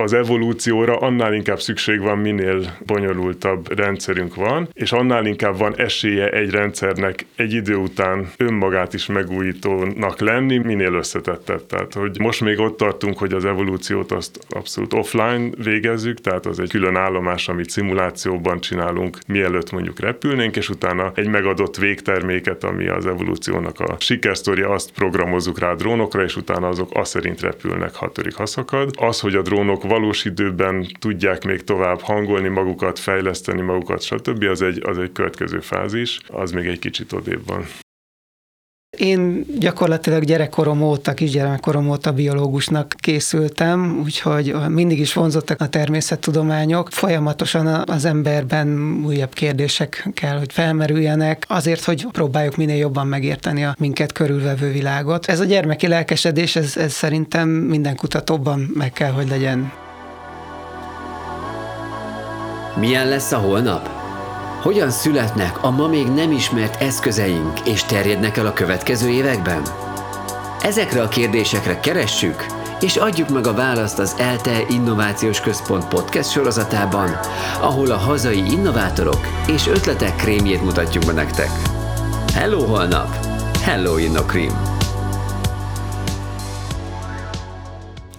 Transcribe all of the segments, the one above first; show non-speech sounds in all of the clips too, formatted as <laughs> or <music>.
az evolúcióra annál inkább szükség van, minél bonyolultabb rendszerünk van, és annál inkább van esélye egy rendszernek egy idő után önmagát is megújítónak lenni, minél összetettebb. Tehát, hogy most még ott tartunk, hogy az evolúciót azt abszolút offline végezzük, tehát az egy külön állomás, amit szimulációban csinálunk, mielőtt mondjuk repülnénk, és utána egy megadott végterméket, ami az evolúciónak a sikersztoria, azt programozzuk rá a drónokra, és utána azok azt szerint repülnek, ha törik, ha szakad. Az, hogy a drónok valós időben tudják még tovább hangolni magukat, fejleszteni magukat, stb., az egy, az egy következő fázis, az még egy kicsit odébb van. Én gyakorlatilag gyerekkorom óta, kisgyerekkorom óta biológusnak készültem, úgyhogy mindig is vonzottak a természettudományok. Folyamatosan az emberben újabb kérdések kell, hogy felmerüljenek, azért, hogy próbáljuk minél jobban megérteni a minket körülvevő világot. Ez a gyermeki lelkesedés, ez, ez szerintem minden kutatóban meg kell, hogy legyen. Milyen lesz a holnap? Hogyan születnek a ma még nem ismert eszközeink és terjednek el a következő években? Ezekre a kérdésekre keressük, és adjuk meg a választ az ELTE Innovációs Központ podcast sorozatában, ahol a hazai innovátorok és ötletek krémjét mutatjuk be nektek. Hello holnap! Hello InnoCream!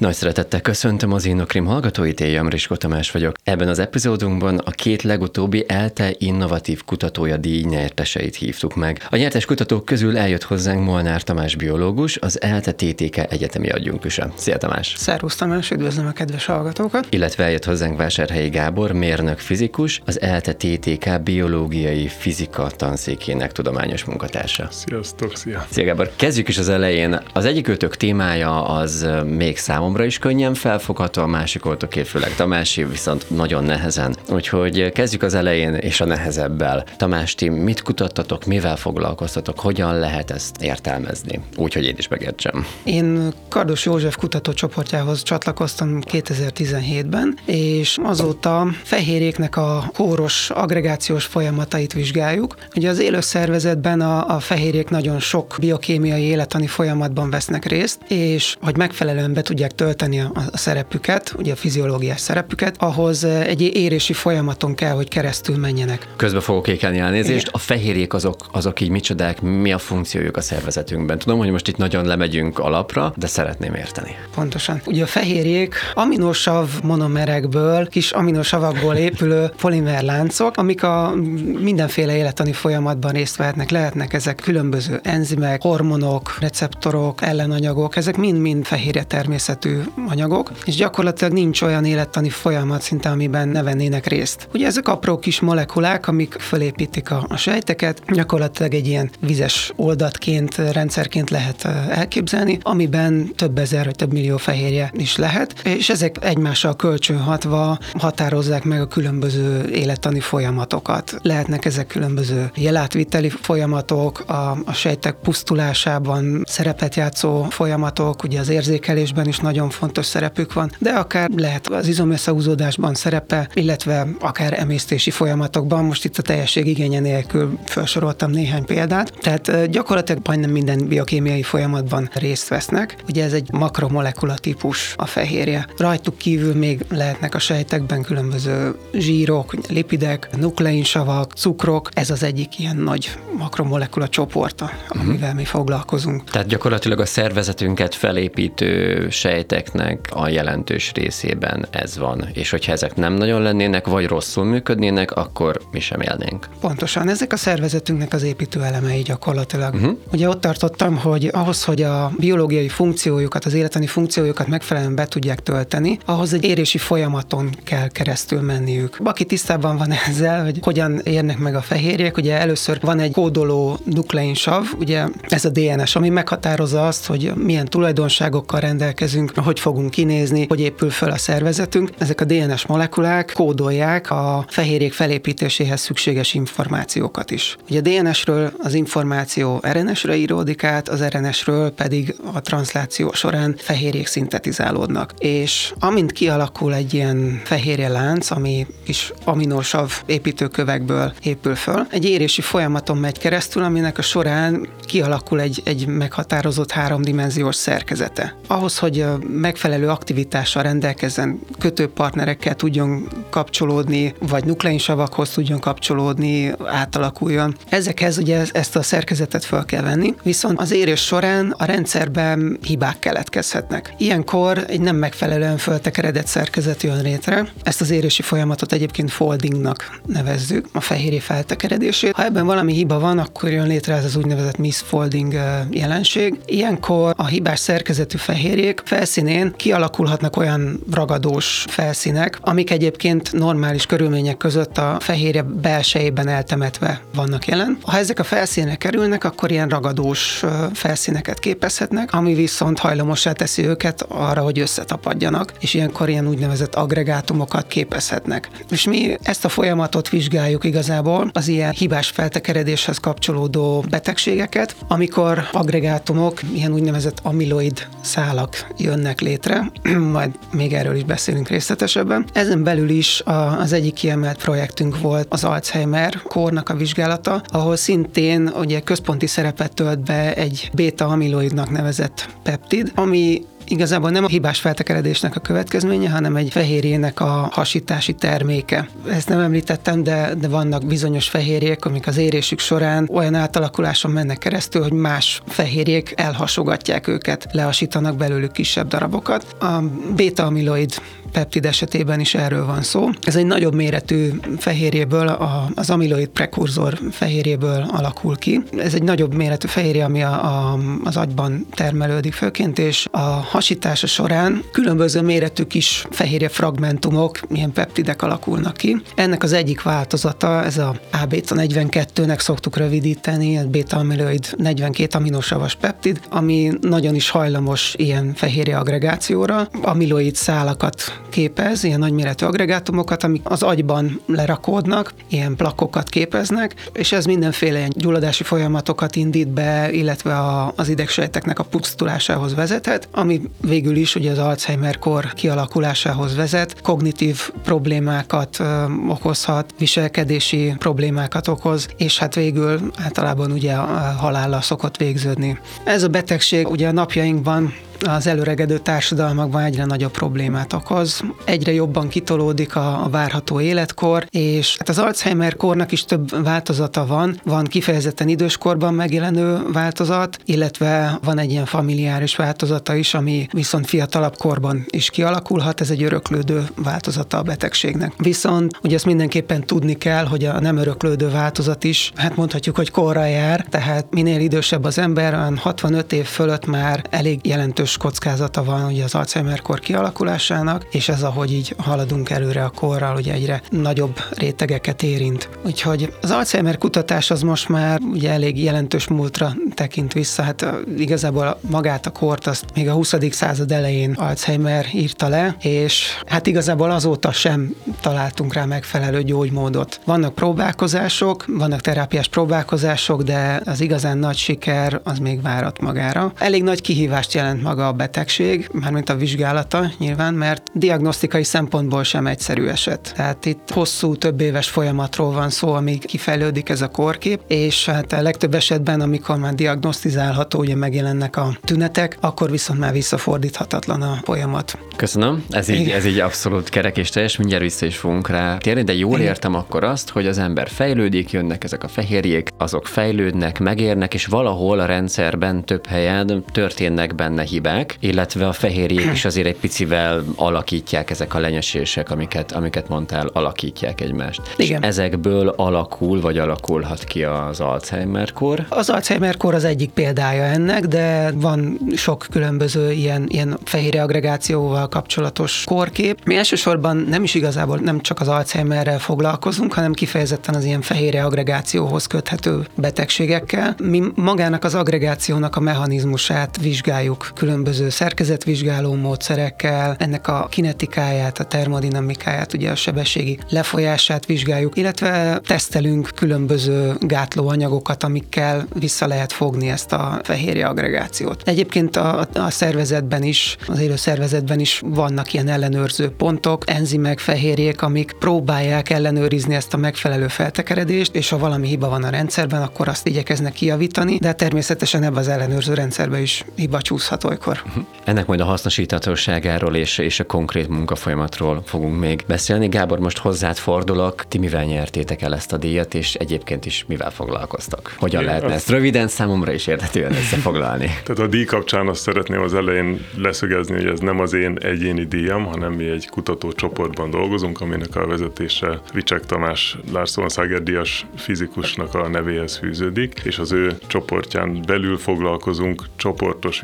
Nagy szeretettel köszöntöm az Innokrim hallgatóit, én Jamrisko Tamás vagyok. Ebben az epizódunkban a két legutóbbi ELTE innovatív kutatója díj nyerteseit hívtuk meg. A nyertes kutatók közül eljött hozzánk Molnár Tamás biológus, az ELTE TTK egyetemi adjunktusa. Szia Tamás! Szervusz Tamás, üdvözlöm a kedves hallgatókat! Illetve eljött hozzánk Vásárhelyi Gábor, mérnök fizikus, az ELTE TTK biológiai fizika tanszékének tudományos munkatársa. Sziasztok, szia! Szia Gábor! Kezdjük is az elején. Az egyik ötök témája az még számomra számomra is könnyen felfogható, a másik oltoké, főleg Tamási, viszont nagyon nehezen. Úgyhogy kezdjük az elején és a nehezebbel. Tamás, ti mit kutattatok, mivel foglalkoztatok, hogyan lehet ezt értelmezni? Úgyhogy én is megértsem. Én Kardos József kutatócsoportjához csatlakoztam 2017-ben, és azóta fehérjéknek a kóros agregációs folyamatait vizsgáljuk. Ugye az élőszervezetben a, a fehérjék nagyon sok biokémiai életani folyamatban vesznek részt, és hogy megfelelően be tudják tölteni a, a szerepüket, ugye a fiziológiás szerepüket, ahhoz eh, egy érési folyamaton kell, hogy keresztül menjenek. Közbe fogok ékelni elnézést. Igen. A fehérjék azok, azok így micsodák, mi a funkciójuk a szervezetünkben? Tudom, hogy most itt nagyon lemegyünk alapra, de szeretném érteni. Pontosan. Ugye a fehérjék aminosav monomerekből, kis aminosavakból épülő polimerláncok, amik a mindenféle életani folyamatban részt vehetnek. Lehetnek ezek különböző enzimek, hormonok, receptorok, ellenanyagok, ezek mind-mind fehérje természetű anyagok, és gyakorlatilag nincs olyan élettani folyamat szinte, amiben ne vennének részt. Ugye ezek apró kis molekulák, amik fölépítik a, a sejteket, gyakorlatilag egy ilyen vizes oldatként, rendszerként lehet elképzelni, amiben több ezer vagy több millió fehérje is lehet, és ezek egymással kölcsönhatva határozzák meg a különböző élettani folyamatokat. Lehetnek ezek különböző jelátviteli folyamatok, a, a sejtek pusztulásában szerepet játszó folyamatok, ugye az érzékelésben is nagyon nagyon fontos szerepük van, de akár lehet az izomösszehúzódásban szerepe, illetve akár emésztési folyamatokban. Most itt a teljesség igénye nélkül felsoroltam néhány példát. Tehát gyakorlatilag majdnem minden biokémiai folyamatban részt vesznek. Ugye ez egy makromolekula típus a fehérje. Rajtuk kívül még lehetnek a sejtekben különböző zsírok, lipidek, nukleinsavak, cukrok. Ez az egyik ilyen nagy makromolekula csoporta, amivel uh-huh. mi foglalkozunk. Tehát gyakorlatilag a szervezetünket felépítő sejt sejteknek a jelentős részében ez van. És hogyha ezek nem nagyon lennének, vagy rosszul működnének, akkor mi sem élnénk. Pontosan, ezek a szervezetünknek az építő elemei gyakorlatilag. Uh-huh. Ugye ott tartottam, hogy ahhoz, hogy a biológiai funkciójukat, az életeni funkciójukat megfelelően be tudják tölteni, ahhoz egy érési folyamaton kell keresztül menniük. Aki tisztában van <laughs> ezzel, hogy hogyan érnek meg a fehérjék, ugye először van egy kódoló nukleinsav, ugye ez a DNS, ami meghatározza azt, hogy milyen tulajdonságokkal rendelkezünk, hogy fogunk kinézni, hogy épül föl a szervezetünk. Ezek a DNS molekulák kódolják a fehérjék felépítéséhez szükséges információkat is. Ugye a DNS-ről az információ RNS-re íródik át, az RNS-ről pedig a transzláció során fehérjék szintetizálódnak. És amint kialakul egy ilyen fehérje lánc, ami is aminosav építőkövekből épül föl, egy érési folyamaton megy keresztül, aminek a során kialakul egy, egy meghatározott háromdimenziós szerkezete. Ahhoz, hogy megfelelő aktivitással rendelkezzen, kötőpartnerekkel tudjon kapcsolódni, vagy nukleinsavakhoz tudjon kapcsolódni, átalakuljon. Ezekhez ugye ezt a szerkezetet fel kell venni, viszont az érés során a rendszerben hibák keletkezhetnek. Ilyenkor egy nem megfelelően föltekeredett szerkezet jön létre. Ezt az érési folyamatot egyébként foldingnak nevezzük, a fehérje feltekeredését. Ha ebben valami hiba van, akkor jön létre ez az úgynevezett misfolding jelenség. Ilyenkor a hibás szerkezetű fehérjék felszínén kialakulhatnak olyan ragadós felszínek, amik egyébként normális körülmények között a fehérje belsejében eltemetve vannak jelen. Ha ezek a felszínek kerülnek, akkor ilyen ragadós felszíneket képezhetnek, ami viszont hajlamosá teszi őket arra, hogy összetapadjanak, és ilyenkor ilyen úgynevezett agregátumokat képezhetnek. És mi ezt a folyamatot vizsgáljuk igazából, az ilyen hibás feltekeredéshez kapcsolódó betegségeket, amikor agregátumok, ilyen úgynevezett amiloid szálak jönnek létre, <clears throat> majd még erről is beszélünk részletesebben. Ezen belül is az egyik kiemelt projektünk volt az Alzheimer kórnak a vizsgálata, ahol szintén ugye központi szerepet tölt be egy beta-amiloidnak nevezett peptid, ami igazából nem a hibás feltekeredésnek a következménye, hanem egy fehérjének a hasítási terméke. Ezt nem említettem, de, de vannak bizonyos fehérjék, amik az érésük során olyan átalakuláson mennek keresztül, hogy más fehérjék elhasogatják őket, lehasítanak belőlük kisebb darabokat. A beta-amiloid peptid esetében is erről van szó. Ez egy nagyobb méretű fehérjéből, a, az amiloid prekurzor fehérjéből alakul ki. Ez egy nagyobb méretű fehérje, ami a, a, az agyban termelődik főként, és a hasítása során különböző méretű kis fehérje fragmentumok, ilyen peptidek alakulnak ki. Ennek az egyik változata, ez a A-beta 42-nek szoktuk rövidíteni, a beta-amiloid 42 aminosavas peptid, ami nagyon is hajlamos ilyen fehérje agregációra. Amiloid szálakat képez, ilyen nagyméretű agregátumokat, amik az agyban lerakódnak, ilyen plakokat képeznek, és ez mindenféle ilyen gyulladási folyamatokat indít be, illetve a, az idegsejteknek a pusztulásához vezethet, ami végül is ugye az Alzheimer-kor kialakulásához vezet, kognitív problémákat ö, okozhat, viselkedési problémákat okoz, és hát végül általában ugye a halállal szokott végződni. Ez a betegség ugye a napjainkban az előregedő társadalmakban egyre nagyobb problémát okoz, egyre jobban kitolódik a, a várható életkor, és hát az Alzheimer kornak is több változata van, van kifejezetten időskorban megjelenő változat, illetve van egy ilyen familiáris változata is, ami viszont fiatalabb korban is kialakulhat, ez egy öröklődő változata a betegségnek. Viszont ugye ezt mindenképpen tudni kell, hogy a nem öröklődő változat is, hát mondhatjuk, hogy korra jár, tehát minél idősebb az ember, olyan 65 év fölött már elég jelentős jelentős kockázata van ugye az Alzheimer-kor kialakulásának, és ez ahogy így haladunk előre a korral, ugye egyre nagyobb rétegeket érint. Úgyhogy az Alzheimer kutatás az most már ugye elég jelentős múltra tekint vissza, hát igazából magát a kort azt még a 20. század elején Alzheimer írta le, és hát igazából azóta sem találtunk rá megfelelő gyógymódot. Vannak próbálkozások, vannak terápiás próbálkozások, de az igazán nagy siker az még várat magára. Elég nagy kihívást jelent maga maga a betegség, mármint a vizsgálata nyilván, mert diagnosztikai szempontból sem egyszerű eset. Tehát itt hosszú, több éves folyamatról van szó, amíg kifejlődik ez a korkép, és hát a legtöbb esetben, amikor már diagnosztizálható, ugye megjelennek a tünetek, akkor viszont már visszafordíthatatlan a folyamat. Köszönöm, ez így, ez így abszolút kerek és teljes, mindjárt vissza is fogunk rá térni, de jól értem akkor azt, hogy az ember fejlődik, jönnek ezek a fehérjék, azok fejlődnek, megérnek, és valahol a rendszerben több helyen történnek benne hibák hibák, illetve a fehérjék is azért egy picivel alakítják ezek a lenyesések, amiket, amiket mondtál, alakítják egymást. Igen. És ezekből alakul, vagy alakulhat ki az Alzheimer-kor? Az Alzheimer-kor az egyik példája ennek, de van sok különböző ilyen, ilyen fehérje agregációval kapcsolatos korkép. Mi elsősorban nem is igazából nem csak az Alzheimerrel foglalkozunk, hanem kifejezetten az ilyen fehérje agregációhoz köthető betegségekkel. Mi magának az agregációnak a mechanizmusát vizsgáljuk különböző különböző szerkezetvizsgáló módszerekkel, ennek a kinetikáját, a termodinamikáját, ugye a sebességi lefolyását vizsgáljuk, illetve tesztelünk különböző gátlóanyagokat, amikkel vissza lehet fogni ezt a fehérje agregációt. Egyébként a, a szervezetben is, az élő szervezetben is vannak ilyen ellenőrző pontok, enzimek, fehérjék, amik próbálják ellenőrizni ezt a megfelelő feltekeredést, és ha valami hiba van a rendszerben, akkor azt igyekeznek kijavítani, de természetesen ebbe az ellenőrző rendszerbe is hiba csúszhat célkor. Ennek majd a hasznosíthatóságáról és, és a konkrét munkafolyamatról fogunk még beszélni. Gábor, most hozzád fordulok. Ti mivel nyertétek el ezt a díjat, és egyébként is mivel foglalkoztak? Hogyan Én lehetne azt- ezt röviden számomra is érthetően összefoglalni? <laughs> Tehát a díj kapcsán azt szeretném az elején leszögezni, hogy ez nem az én egyéni díjam, hanem mi egy kutatócsoportban dolgozunk, aminek a vezetése Vicsek Tamás László Száger díjas fizikusnak a nevéhez fűződik, és az ő csoportján belül foglalkozunk csoportos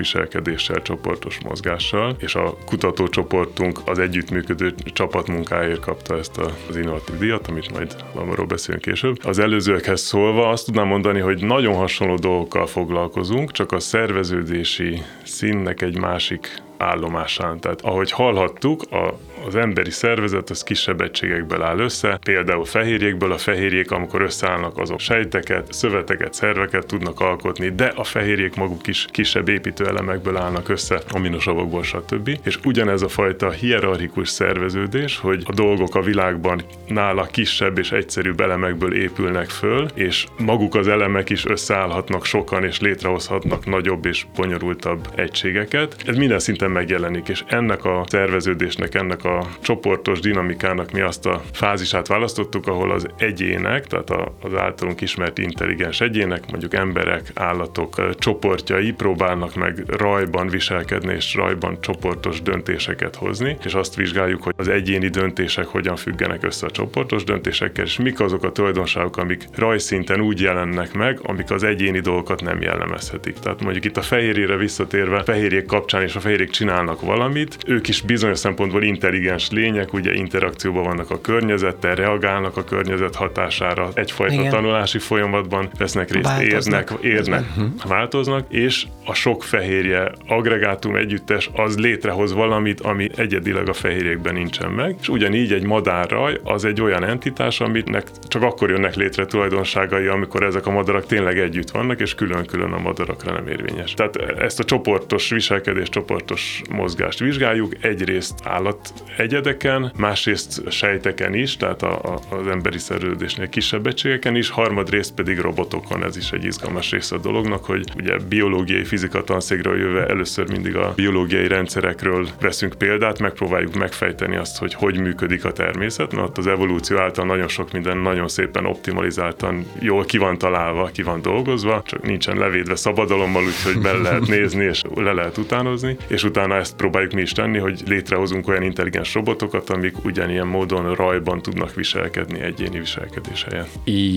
viselkedéssel, csoportos mozgással, és a kutatócsoportunk az együttműködő csapatmunkáért kapta ezt az innovatív díjat, amit majd arról beszélünk később. Az előzőekhez szólva azt tudnám mondani, hogy nagyon hasonló dolgokkal foglalkozunk, csak a szerveződési színnek egy másik állomásán. Tehát ahogy hallhattuk, a, az emberi szervezet az kisebb egységekből áll össze, például fehérjékből a fehérjék, amikor összeállnak, azok sejteket, szöveteket, szerveket tudnak alkotni, de a fehérjék maguk is kisebb építőelemekből állnak össze, aminosavakból, stb. És ugyanez a fajta hierarchikus szerveződés, hogy a dolgok a világban nála kisebb és egyszerűbb elemekből épülnek föl, és maguk az elemek is összeállhatnak sokan, és létrehozhatnak nagyobb és bonyolultabb egységeket. Ez minden szinten megjelenik, és ennek a szerveződésnek, ennek a csoportos dinamikának mi azt a fázisát választottuk, ahol az egyének, tehát a- az általunk ismert intelligens egyének, mondjuk emberek, állatok csoportjai próbálnak meg rajban viselkedni, és rajban csoportos döntéseket hozni, és azt vizsgáljuk, hogy az egyéni döntések hogyan függenek össze a csoportos döntésekkel, és mik azok a tulajdonságok, amik rajszinten úgy jelennek meg, amik az egyéni dolgokat nem jellemezhetik. Tehát mondjuk itt a fehérjére visszatérve, a fehérjék kapcsán és a fehérjék csinálnak valamit, ők is bizonyos szempontból intelligens lények, ugye interakcióban vannak a környezettel, reagálnak a környezet hatására, egyfajta Igen. tanulási folyamatban vesznek részt, Változnak. érnek, érnek, változnak, és a sok fehérje agregátum együttes az létrehoz valamit, ami egyedileg a fehérjékben nincsen meg, és ugyanígy egy madárraj az egy olyan entitás, aminek csak akkor jönnek létre tulajdonságai, amikor ezek a madarak tényleg együtt vannak, és külön-külön a madarakra nem érvényes. Tehát ezt a csoportos viselkedés, csoportos mozgást vizsgáljuk, egyrészt állat egyedeken, másrészt sejteken is, tehát a, a, az emberi szerveződésnél kisebb egységeken is, harmadrészt pedig robotokon, ez is egy izgalmas része a dolognak, hogy ugye biológiai fizika tanszékről jöve először mindig a biológiai rendszerekről veszünk példát, megpróbáljuk megfejteni azt, hogy hogy működik a természet, mert ott az evolúció által nagyon sok minden nagyon szépen optimalizáltan jól ki van találva, ki van dolgozva, csak nincsen levédve szabadalommal, úgyhogy be lehet nézni és le lehet utánozni, és utána ezt próbáljuk mi is tenni, hogy létrehozunk olyan intelligens robotokat, amik ugyanilyen módon rajban tudnak viselkedni egyéni viselkedés helyett.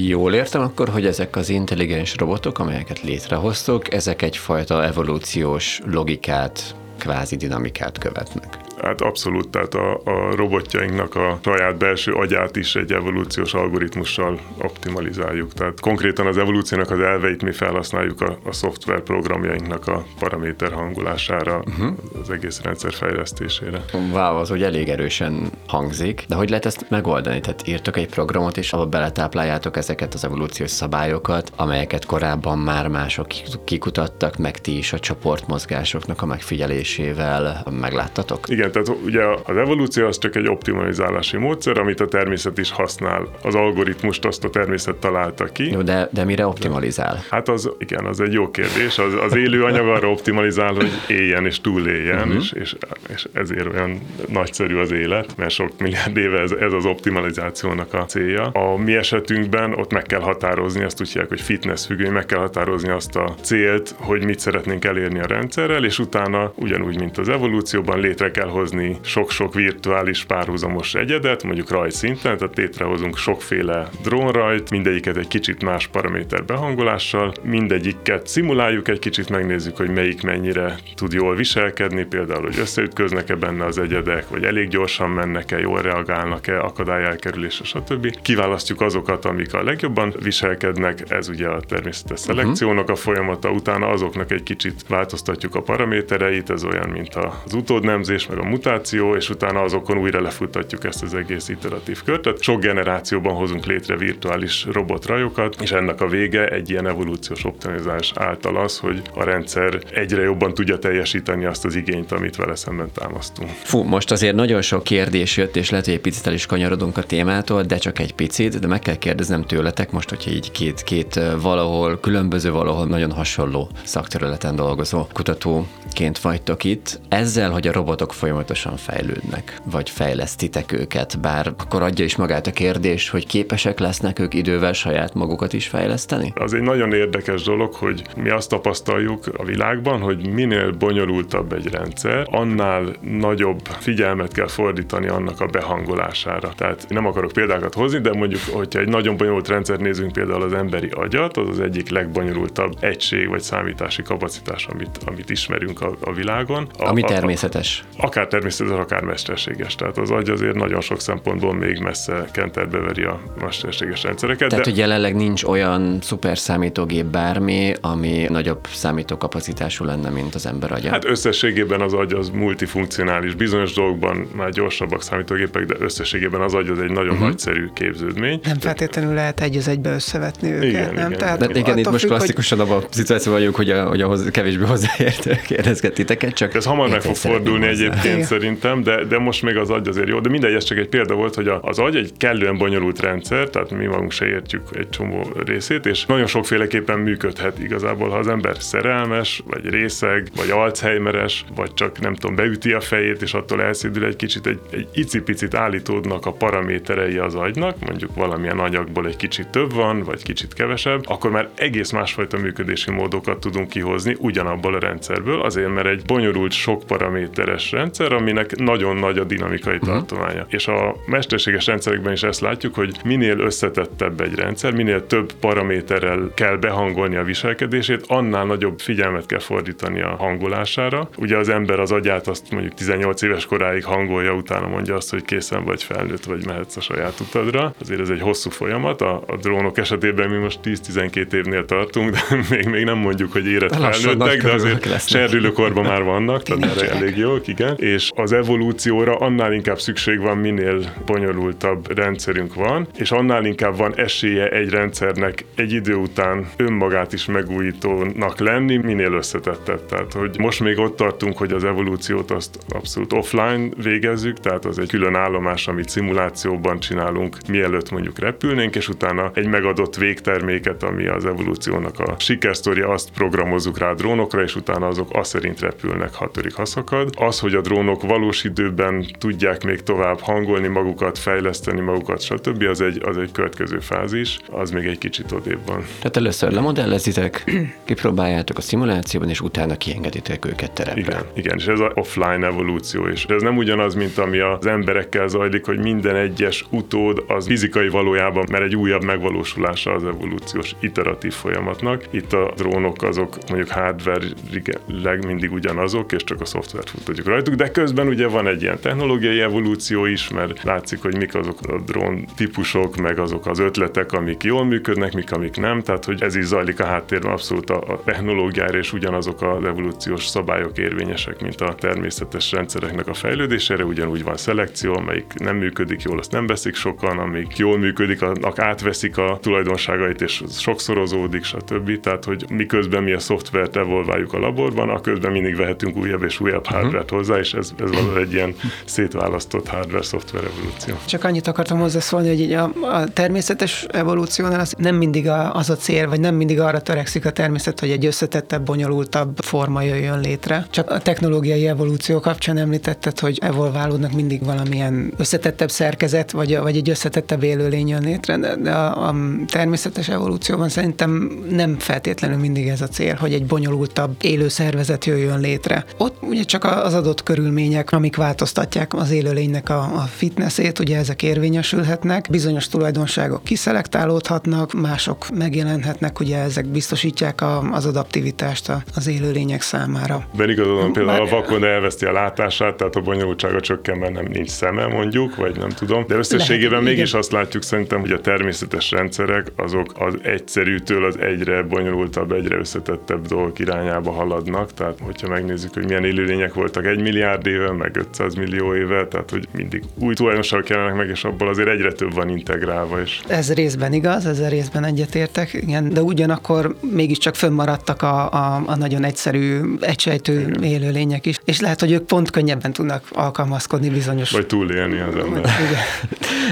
Jól értem akkor, hogy ezek az intelligens robotok, amelyeket létrehoztok, ezek egyfajta evolúciós logikát, kvázi dinamikát követnek. Hát abszolút, tehát a, a robotjainknak a saját belső agyát is egy evolúciós algoritmussal optimalizáljuk. Tehát konkrétan az evolúciónak az elveit mi felhasználjuk a, a szoftver programjainknak a paraméter hangolására, uh-huh. az egész rendszer fejlesztésére. Wow, az úgy elég erősen hangzik, de hogy lehet ezt megoldani? Tehát írtok egy programot, és abba beletápláljátok ezeket az evolúciós szabályokat, amelyeket korábban már mások kikutattak, meg ti is a csoportmozgásoknak a megfigyelésével megláttatok? Igen, tehát ugye az evolúció az csak egy optimalizálási módszer, amit a természet is használ. Az algoritmust azt a természet találta ki. Jó, de, de mire optimalizál? Hát az, igen, az egy jó kérdés. Az, az élő anyag arra optimalizál, hogy éljen és túléljen, uh-huh. és, és, és ezért olyan nagyszerű az élet, mert sok milliárd éve ez, ez az optimalizációnak a célja. A mi esetünkben ott meg kell határozni, azt úgy hívják, hogy fitness függvény, meg kell határozni azt a célt, hogy mit szeretnénk elérni a rendszerrel, és utána ugyanúgy, mint az evolúcióban létre kell hozni sok-sok virtuális párhuzamos egyedet, mondjuk rajszinten, tehát létrehozunk sokféle drónrajt, mindegyiket egy kicsit más paraméter behangolással, mindegyiket szimuláljuk egy kicsit, megnézzük, hogy melyik mennyire tud jól viselkedni, például, hogy összeütköznek-e benne az egyedek, vagy elég gyorsan mennek-e, jól reagálnak-e, akadályelkerülésre, stb. Kiválasztjuk azokat, amik a legjobban viselkednek, ez ugye a természetes szelekciónak a folyamata, utána azoknak egy kicsit változtatjuk a paramétereit, ez olyan, mint az utódnemzés, meg a mutáció, és utána azokon újra lefuttatjuk ezt az egész iteratív kört. Tehát sok generációban hozunk létre virtuális robotrajokat, és ennek a vége egy ilyen evolúciós optimizálás által az, hogy a rendszer egyre jobban tudja teljesíteni azt az igényt, amit vele szemben támasztunk. Fú, most azért nagyon sok kérdés jött, és lehet, hogy egy picit el is kanyarodunk a témától, de csak egy picit, de meg kell kérdeznem tőletek most, hogyha így két, két valahol különböző, valahol nagyon hasonló szakterületen dolgozó kutatóként vagytok itt. Ezzel, hogy a robotok folyamatosan fejlődnek, vagy fejlesztitek őket, bár akkor adja is magát a kérdés, hogy képesek lesznek ők idővel saját magukat is fejleszteni? Az egy nagyon érdekes dolog, hogy mi azt tapasztaljuk a világban, hogy minél bonyolultabb egy rendszer, annál nagyobb figyelmet kell fordítani annak a behangolására. Tehát nem akarok példákat hozni, de mondjuk, hogyha egy nagyon bonyolult rendszer nézünk például az emberi agyat, az az egyik legbonyolultabb egység vagy számítási kapacitás, amit, amit ismerünk a, a világon. A, Ami természetes. A, akár természetes, akár mesterséges. Tehát az agy azért nagyon sok szempontból még messze kenterbe veri a mesterséges rendszereket. Tehát, de... hogy jelenleg nincs olyan szuper számítógép bármi, ami nagyobb számítókapacitású lenne, mint az ember agya. Hát összességében az agy az multifunkcionális. Bizonyos dolgokban már gyorsabbak számítógépek, de összességében az agy az egy nagyon uh-huh. nagyszerű képződmény. Nem feltétlenül lehet egy az egybe összevetni őket, Igen, nem? igen. Tehát de igen, itt most klasszikusan hogy... abban a szituációban vagyunk, hogy, a, hogy ahhoz kevésbé hozzáértőek <laughs> kérdezget titeket, csak Ez hamar meg fog fordulni hozzá. egyébként Igen. szerintem, de, de most még az agy azért jó. De mindegy, ez csak egy példa volt, hogy az agy egy kellően bonyolult rendszer, tehát mi magunk se értjük egy csomó részét, és nagyon sokféleképpen működhet igazából, ha az ember szerelmes, vagy részeg, vagy alzheimeres, vagy csak nem tudom, beüti a fejét, és attól elszédül egy kicsit, egy, egy icipicit állítódnak a paraméterei az agynak, mondjuk valamilyen anyagból egy kicsit több van, vagy kicsit kevesebb, akkor már egész másfajta működési módokat tudunk kihozni ugyanabból a rendszerből, azért mert egy bonyolult, sok paraméteres rendszer, aminek nagyon nagy a dinamikai uh-huh. tartománya. És a mesterséges rendszerekben is ezt látjuk, hogy minél összetettebb egy rendszer, minél több paraméterrel kell behangolni a viselkedését, annál nagyobb figyelmet kell fordítani a hangolására. Ugye az ember az agyát azt mondjuk 18 éves koráig hangolja, utána mondja azt, hogy készen vagy felnőtt, vagy mehetsz a saját utadra. Azért ez egy hosszú folyamat. A, a drónok esetében mi most 10-12 évnél tartunk, de <laughs> még, még nem mondjuk, hogy érett felnőttek, de azért serdülőkorban már vannak, <laughs> tehát elég jók, igen. És az evolúcióra annál inkább szükség van, minél bonyolultabb rendszerünk van, és annál inkább van esélye egy rendszernek egy idő után önmagát is megújítónak lenni, minél összetettebb. Tehát, hogy most még ott tartunk, hogy az evolúciót azt abszolút offline végezzük, tehát az egy külön állomás, amit szimulációban csinálunk, mielőtt mondjuk repülnénk, és utána egy megadott végterméket, ami az evolúciónak a sikersztoria, azt programozzuk rá a drónokra, és utána azok az szerint repülnek, ha törik, ha szakad. Az, hogy a drónok valós időben tudják még tovább hangolni magukat, fejleszteni magukat, stb., az egy, az egy következő fázis, az még egy kicsit odébb van. Tehát először lemodellezitek, <clears throat> kipróbáljátok a szimulációban, és utána kiengeditek őket terepre. Igen, igen, és ez az offline evolúció is. Ez nem ugyanaz, mint ami az emberekkel zajlik, hogy minden egyes utód az fizikai valójában, mert egy újabb megvalósulása az evolúciós iteratív folyamatnak. Itt a drónok azok mondjuk hardware-leg mindig ugyanazok, és csak a szoftvert futtatjuk rajtuk, de közben ugye van egy ilyen technológiai evolúció is, mert látszik, hogy mik azok a drón típusok, meg azok az ötletek, amik jól működnek, mik amik nem, tehát hogy ez is zajlik a háttérben abszolút a, a technológiára, és ugyanazok az evolúciós szabályok érvényesek, mint a természetes rendszereknek a fejlődésére, ugyanúgy van szelekció, amelyik nem működik jól, azt nem veszik sokan, amik jól működik, annak átveszik a tulajdonságait, és sokszorozódik, stb. Tehát, hogy miközben mi a szoftvert evolváljuk a laborban, a közben mindig vehetünk újabb és újabb hardware hozzá, és ez, ez valahogy egy ilyen szétválasztott hardware-szoftver evolúció. Csak annyit akartam hozzászólni, hogy a, a természetes evolúciónál az nem mindig a, az a cél, vagy nem mindig arra törekszik a természet, hogy egy összetettebb, bonyolultabb forma jöjjön létre. Csak a technológiai evolúció kapcsán említetted, hogy evolválódnak mindig valamilyen összetettebb szerkezet, vagy, vagy egy összetettebb élőlény jön létre, de, de a, a természetes evolúcióban szerintem nem feltétlenül mindig ez a cél, hogy egy bonyolultabb élő szervezet jöjjön létre. Ott ugye csak az adott körülmények, amik változtatják az élőlénynek a, a fitnessét, ugye ezek érvényesülhetnek, bizonyos tulajdonságok kiszelektálódhatnak, mások megjelenhetnek, ugye ezek biztosítják a, az adaptivitást az élőlények számára. Van, például Már- a vakon elveszti a látását, tehát a bonyolultsága csökken, mert nem nincs szeme mondjuk, vagy nem tudom. De összességében Lehet, mégis igen. azt látjuk szerintem, hogy a természetes rendszerek azok az egyszerűtől az egyre bonyolultabb, egyre összetettebb dolgok irányába haladnak. Tehát, hogyha megnézzük, hogy milyen élőlények voltak egy milliárd milliárd éve, meg 500 millió éve, tehát hogy mindig új tulajdonosok jelennek meg, és abból azért egyre több van integrálva. És... Ez részben igaz, ezzel részben egyetértek, igen, de ugyanakkor mégiscsak fönnmaradtak a, a, a nagyon egyszerű, egysejtő élőlények is, és lehet, hogy ők pont könnyebben tudnak alkalmazkodni bizonyos... Vagy túlélni az ember.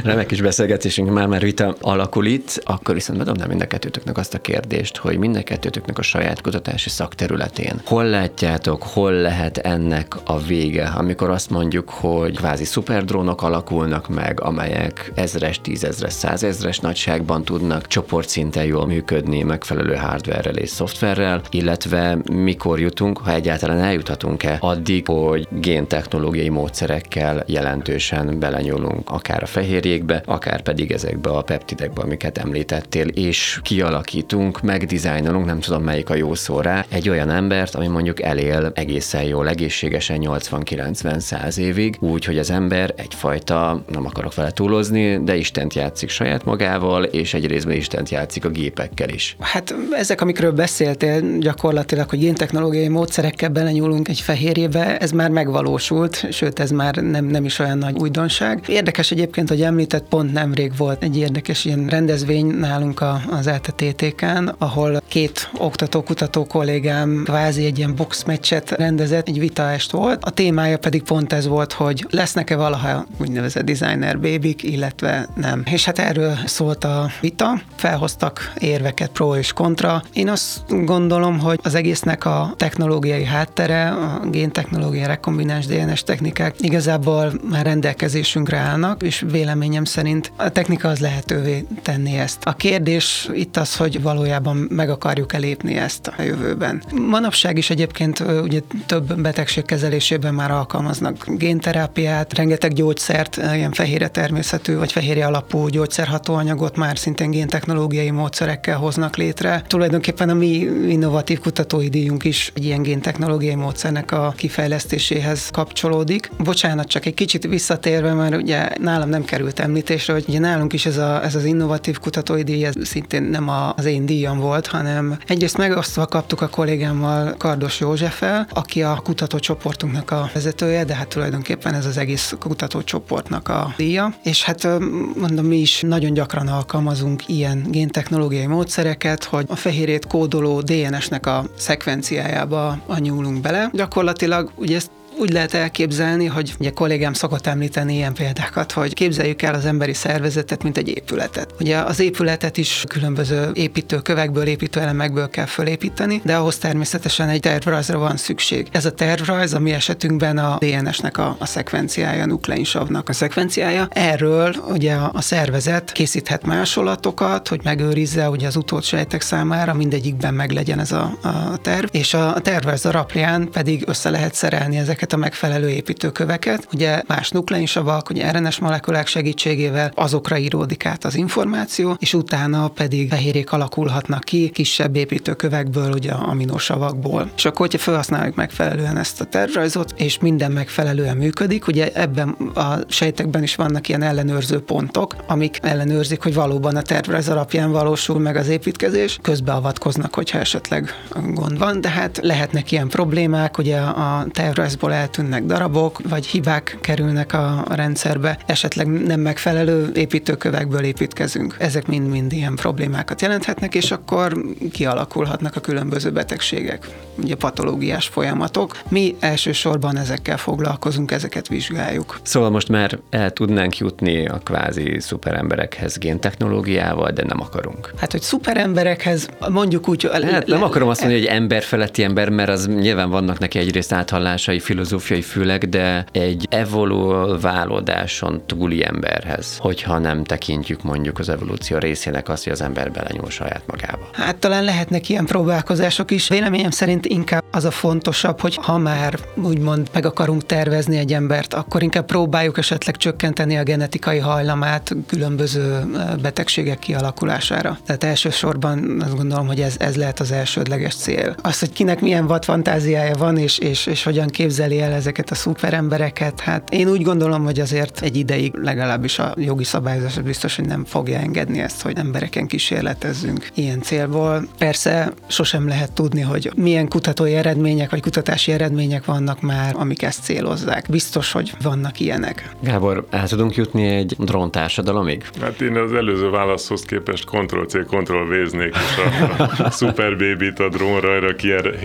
Remek kis beszélgetésünk már, már vita alakul itt, akkor viszont bedobnám mind a kettőtöknek azt a kérdést, hogy mind a kettőtöknek a saját kutatási szakterületén hol látjátok, hol lehet ennek a vége, amikor azt mondjuk, hogy kvázi szuperdrónok alakulnak meg, amelyek ezres, tízezres, százezres nagyságban tudnak csoportszinten jól működni, megfelelő hardverrel és szoftverrel, illetve mikor jutunk, ha egyáltalán eljuthatunk-e addig, hogy géntechnológiai módszerekkel jelentősen belenyúlunk akár a fehérjékbe, akár pedig ezekbe a peptidekbe, amiket említettél, és kialakítunk, megdizájnolunk, nem tudom melyik a jó szó rá, egy olyan embert, ami mondjuk elél egészen jól, egészségesen 80-90-100 évig, úgy, hogy az ember egyfajta, nem akarok vele túlozni, de Istent játszik saját magával, és egy részben Istent játszik a gépekkel is. Hát ezek, amikről beszéltél gyakorlatilag, hogy géntechnológiai módszerekkel belenyúlunk egy fehérjébe, ez már megvalósult, sőt ez már nem, nem is olyan nagy újdonság. Érdekes egyébként, hogy említett, pont nemrég volt egy érdekes ilyen rendezvény nálunk a, az LTTT-ken, ahol két oktató-kutató kollégám kvázi egy ilyen boxmeccset rendezett, egy vitaest volt. A témája pedig pont ez volt, hogy lesznek-e valaha úgynevezett designer bébik, illetve nem. És hát erről szólt a vita, felhoztak érveket pro és kontra. Én azt gondolom, hogy az egésznek a technológiai háttere, a géntechnológia, rekombináns DNS technikák igazából már rendelkezésünkre állnak, és véleményem szerint a technika az lehetővé tenni ezt. A kérdés itt az, hogy valójában meg akarjuk elépni ezt a jövőben. Manapság is egyébként ugye több betegség kezelésében már alkalmaznak génterápiát, rengeteg gyógyszert, ilyen fehérje természetű vagy fehérje alapú gyógyszerhatóanyagot már szintén géntechnológiai módszerekkel hoznak létre. Tulajdonképpen a mi innovatív kutatói díjunk is egy ilyen géntechnológiai módszernek a kifejlesztéséhez kapcsolódik. Bocsánat, csak egy kicsit visszatérve, mert ugye nálam nem került említésre, hogy ugye nálunk is ez, a, ez az innovatív kutatói díj, ez szintén nem az én díjam volt, hanem egyrészt megosztva kaptuk a kollégámmal Kardos Józseffel, aki a kutatócsoportunknak a vezetője, de hát tulajdonképpen ez az egész kutatócsoportnak a díja. És hát mondom, mi is nagyon gyakran alkalmazunk ilyen géntechnológiai módszereket, hogy a fehérjét kódoló DNS-nek a szekvenciájába anyulunk bele. Gyakorlatilag ugye ezt úgy lehet elképzelni, hogy ugye kollégám szokott említeni ilyen példákat, hogy képzeljük el az emberi szervezetet, mint egy épületet. Ugye az épületet is különböző építőkövekből, építőelemekből kell fölépíteni, de ahhoz természetesen egy tervrajzra van szükség. Ez a tervrajz a mi esetünkben a DNS-nek a, a szekvenciája, a nukleinsavnak a szekvenciája. Erről ugye a szervezet készíthet másolatokat, hogy megőrizze ugye az utódsejtek számára, mindegyikben meg legyen ez a, a terv, és a tervrajz alapján pedig össze lehet szerelni ezeket ezeket a megfelelő építőköveket. Ugye más nukleinsavak, ugye RNS molekulák segítségével azokra íródik át az információ, és utána pedig fehérjék alakulhatnak ki kisebb építőkövekből, ugye aminosavakból. És akkor, hogyha felhasználjuk megfelelően ezt a tervrajzot, és minden megfelelően működik, ugye ebben a sejtekben is vannak ilyen ellenőrző pontok, amik ellenőrzik, hogy valóban a tervrajz alapján valósul meg az építkezés, közbeavatkoznak, hogyha esetleg gond van, de hát lehetnek ilyen problémák, ugye a tervrajzból eltűnnek darabok, vagy hibák kerülnek a, a rendszerbe, esetleg nem megfelelő építőkövekből építkezünk. Ezek mind-mind ilyen problémákat jelenthetnek, és akkor kialakulhatnak a különböző betegségek, ugye patológiás folyamatok. Mi elsősorban ezekkel foglalkozunk, ezeket vizsgáljuk. Szóval most már el tudnánk jutni a kvázi szuperemberekhez géntechnológiával, de nem akarunk. Hát, hogy szuperemberekhez mondjuk úgy... Hát, nem akarom azt mondani, hogy ember feletti ember, mert az nyilván vannak neki egyrészt áthallásai, filozófiai főleg, de egy evolválódáson túli emberhez, hogyha nem tekintjük mondjuk az evolúció részének azt, hogy az ember belenyúl saját magába. Hát talán lehetnek ilyen próbálkozások is. Véleményem szerint inkább az a fontosabb, hogy ha már úgymond meg akarunk tervezni egy embert, akkor inkább próbáljuk esetleg csökkenteni a genetikai hajlamát különböző betegségek kialakulására. Tehát elsősorban azt gondolom, hogy ez, ez lehet az elsődleges cél. Az, hogy kinek milyen vad fantáziája van, és, és, és hogyan képzeli el ezeket a szuperembereket. Hát én úgy gondolom, hogy azért egy ideig legalábbis a jogi szabályozás biztos, hogy nem fogja engedni ezt, hogy embereken kísérletezzünk ilyen célból. Persze sosem lehet tudni, hogy milyen kutatói eredmények vagy kutatási eredmények vannak már, amik ezt célozzák. Biztos, hogy vannak ilyenek. Gábor, el tudunk jutni egy dróntársadalomig? Hát én az előző válaszhoz képest Ctrl-C, Ctrl-V-znék, és a, <laughs> a Super Baby-t a drónra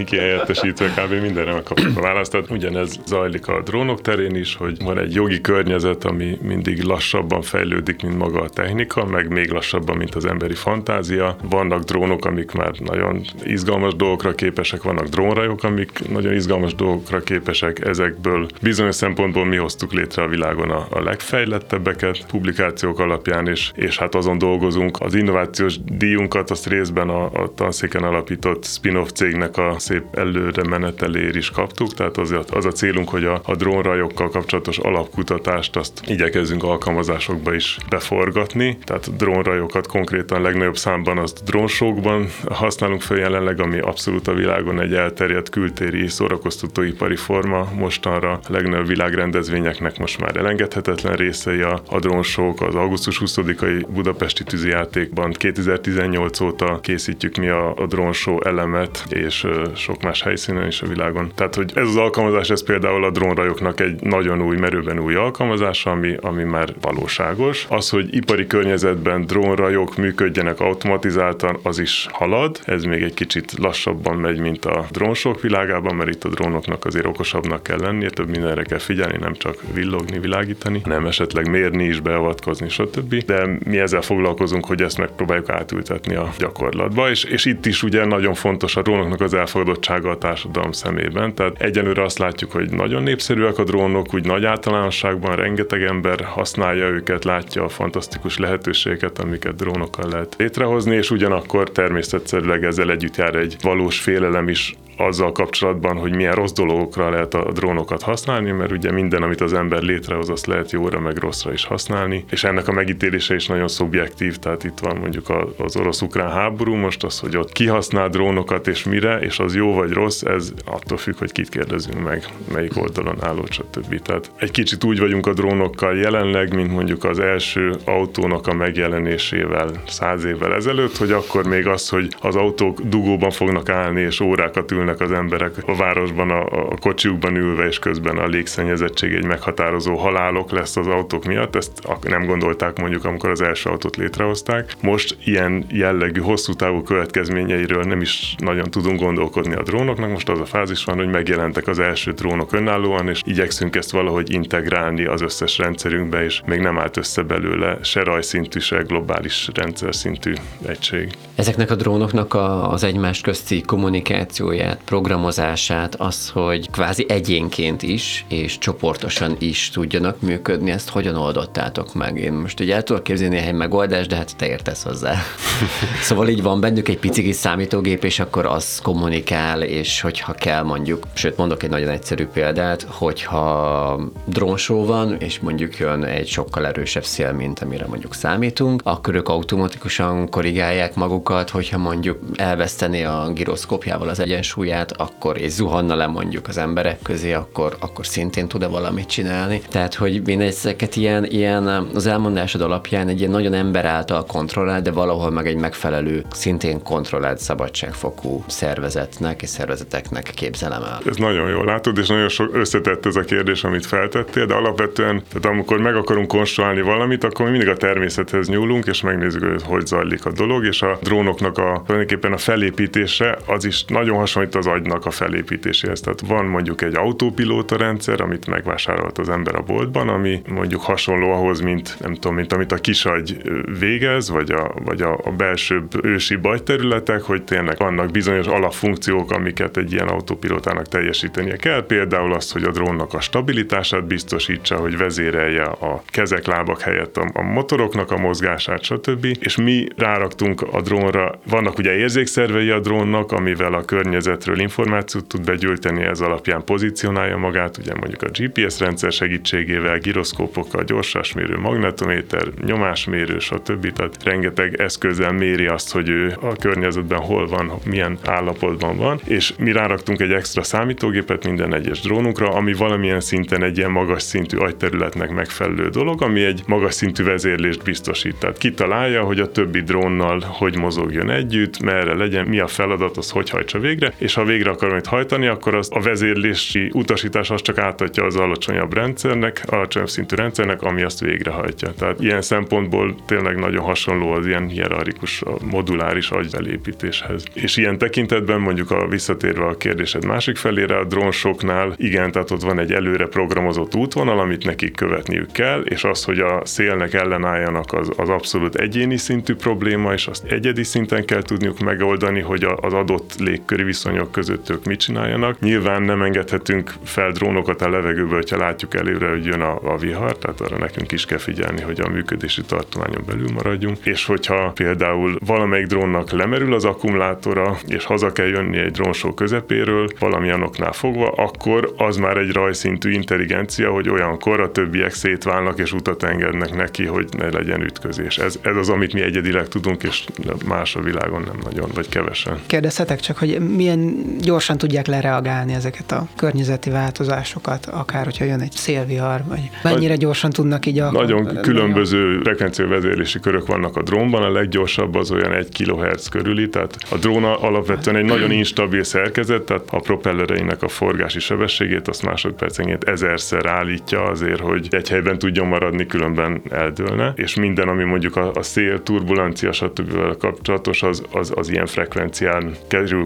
kihelyettesítve kb. mindenre megkaptuk a választ. Tehát ugyanez zajlik a drónok terén is, hogy van egy jogi környezet, ami mindig lassabban fejlődik, mint maga a technika, meg még lassabban, mint az emberi fantázia. Vannak drónok, amik már nagyon izgalmas dolgokra képesek, vannak drónrajok, amik nagyon izgalmas dolgokra képesek. Ezekből bizonyos szempontból mi hoztuk létre a világon a, a legfejlettebbeket publikációk alapján, és, és hát azon dolgozunk. Az innovációs díjunkat azt részben a, a tanszéken alapított spin-off cégnek a szép előre menetelér is kaptuk, tehát az, az a célunk, hogy a, a drónrajokkal kapcsolatos alapkutatást azt igyekezzünk alkalmazásokba is beforgatni, tehát drónrajokat konkrétan legnagyobb számban azt drónsókban használunk fel jelenleg, ami abszolút a világon egy elterjedt kültéri szórakoztatóipari forma. Mostanra a legnagyobb világrendezvényeknek most már elengedhetetlen részei a, a drónsók, az augusztus 20-ai budapesti tűzijátékban 2018 óta készítjük mi a, a drónsó elemet, és sok más helyszínen is a világon. Tehát, hogy ez az alkalmazás, ez például a drónrajoknak egy nagyon új, merőben új alkalmazása, ami, ami már valóságos. Az, hogy ipari környezetben drónrajok működjenek automatizáltan, az is halad. Ez még egy kicsit lassabban megy, mint a drónsok világában, mert itt a drónoknak azért okosabbnak kell lennie, több mindenre kell figyelni, nem csak villogni, világítani, hanem esetleg mérni is, beavatkozni, stb. De mi ezzel foglalkozunk, hogy ezt megpróbáljuk átültetni a gyakorlatba, és, és itt is ugye nagyon fontos a drónoknak az elfogadottsága a társadalom szemében. Tehát egyelőre azt látjuk, hogy nagyon népszerűek a drónok, úgy nagy általánosságban rengeteg ember használja őket, látja a fantasztikus lehetőségeket, amiket drónokkal lehet létrehozni, és ugyanakkor természetszerűleg ezzel együtt jár egy valós félelem is azzal kapcsolatban, hogy milyen rossz dolgokra lehet a drónokat használni, mert ugye minden, amit az ember létrehoz, azt lehet jóra meg rosszra is használni, és ennek a megítélése is nagyon szubjektív, tehát itt van mondjuk az orosz-ukrán háború, most az, hogy ott kihasznál drónokat és mire, és az jó vagy rossz, ez attól függ, hogy kit kérdezünk meg, melyik oldalon álló, stb. Tehát egy kicsit úgy vagyunk a drónokkal jelenleg, mint mondjuk az első autónak a megjelenésével száz évvel ezelőtt, hogy akkor még az, hogy az autók dugóban fognak állni és órákat ülni ülnek az emberek a városban a, a kocsiukban ülve, és közben a légszennyezettség egy meghatározó halálok lesz az autók miatt. Ezt nem gondolták mondjuk, amikor az első autót létrehozták. Most ilyen jellegű hosszú távú következményeiről nem is nagyon tudunk gondolkodni a drónoknak. Most az a fázis van, hogy megjelentek az első drónok önállóan, és igyekszünk ezt valahogy integrálni az összes rendszerünkbe, és még nem állt össze belőle se rajszintű, se globális rendszer szintű egység. Ezeknek a drónoknak a, az egymás közti kommunikációja módját, programozását, az, hogy kvázi egyénként is, és csoportosan is tudjanak működni, ezt hogyan oldottátok meg? Én most ugye el tudok képzelni egy megoldást, de hát te értesz hozzá. <laughs> szóval így van bennük egy pici kis számítógép, és akkor az kommunikál, és hogyha kell mondjuk, sőt mondok egy nagyon egyszerű példát, hogyha drónsó van, és mondjuk jön egy sokkal erősebb szél, mint amire mondjuk számítunk, akkor ők automatikusan korrigálják magukat, hogyha mondjuk elveszteni a giroszkópjával az egyensúly súlyát, akkor és zuhanna le mondjuk az emberek közé, akkor, akkor szintén tud-e valamit csinálni. Tehát, hogy én ezeket ilyen, ilyen az elmondásod alapján egy ilyen nagyon ember által kontrollált, de valahol meg egy megfelelő, szintén kontrollált szabadságfokú szervezetnek és szervezeteknek képzelem el. Ez nagyon jól látod, és nagyon sok összetett ez a kérdés, amit feltettél, de alapvetően, tehát amikor meg akarunk konstruálni valamit, akkor mi mindig a természethez nyúlunk, és megnézzük, hogy hogy zajlik a dolog, és a drónoknak a tulajdonképpen a felépítése az is nagyon hasonlít az agynak a felépítéséhez. Tehát van mondjuk egy autópilóta rendszer, amit megvásárolt az ember a boltban, ami mondjuk hasonló ahhoz, mint nem tudom, mint amit a kisagy végez, vagy a, vagy a, a belsőbb ősi bajterületek, hogy tényleg vannak bizonyos alapfunkciók, amiket egy ilyen autópilótának teljesítenie kell. Például az, hogy a drónnak a stabilitását biztosítsa, hogy vezérelje a kezek, lábak helyett a, a motoroknak a mozgását, stb. És mi ráraktunk a drónra, vannak ugye érzékszervei a drónnak, amivel a környezet területről információt tud begyűjteni, ez alapján pozícionálja magát, ugye mondjuk a GPS rendszer segítségével, gyroszkópokkal, gyorsásmérő, magnetométer, nyomásmérő, stb. Tehát rengeteg eszközzel méri azt, hogy ő a környezetben hol van, milyen állapotban van, és mi ráraktunk egy extra számítógépet minden egyes drónunkra, ami valamilyen szinten egy ilyen magas szintű agyterületnek megfelelő dolog, ami egy magas szintű vezérlést biztosít. Tehát kitalálja, hogy a többi drónnal hogy mozogjon együtt, merre legyen, mi a feladat, az hogy hajtsa végre, és ha végre akar majd hajtani, akkor az a vezérlési utasítás az csak átadja az alacsonyabb rendszernek, alacsonyabb szintű rendszernek, ami azt végrehajtja. Tehát ilyen szempontból tényleg nagyon hasonló az ilyen hierarchikus, moduláris agyvelépítéshez. És ilyen tekintetben mondjuk a visszatérve a kérdésed másik felére, a drónsoknál igen, tehát ott van egy előre programozott útvonal, amit nekik követniük kell, és az, hogy a szélnek ellenálljanak, az, az abszolút egyéni szintű probléma, és azt egyedi szinten kell tudniuk megoldani, hogy az adott légköri viszonyok között ők mit csináljanak. Nyilván nem engedhetünk fel drónokat a levegőbe, hogyha látjuk előre, hogy jön a, a vihar, tehát arra nekünk is kell figyelni, hogy a működési tartományon belül maradjunk. És hogyha például valamelyik drónnak lemerül az akkumulátora, és haza kell jönni egy drónsó közepéről, valamilyen oknál fogva, akkor az már egy rajszintű intelligencia, hogy olyankor a többiek szétválnak és utat engednek neki, hogy ne legyen ütközés. Ez, ez az, amit mi egyedileg tudunk, és más a világon nem nagyon, vagy kevesen. Kérdezhetek csak, hogy milyen gyorsan tudják lereagálni ezeket a környezeti változásokat, akár hogyha jön egy szélvihar, vagy mennyire gyorsan tudnak így a... Nagyon különböző frekvenciavezérlési körök vannak a drónban, a leggyorsabb az olyan 1 kHz körüli, tehát a drón alapvetően egy nagyon instabil szerkezet, tehát a propellereinek a forgási sebességét azt másodpercenként ezerszer állítja azért, hogy egy helyben tudjon maradni, különben eldőlne, és minden, ami mondjuk a, a szél, turbulencia, stb. kapcsolatos, az, az, az ilyen frekvencián kerül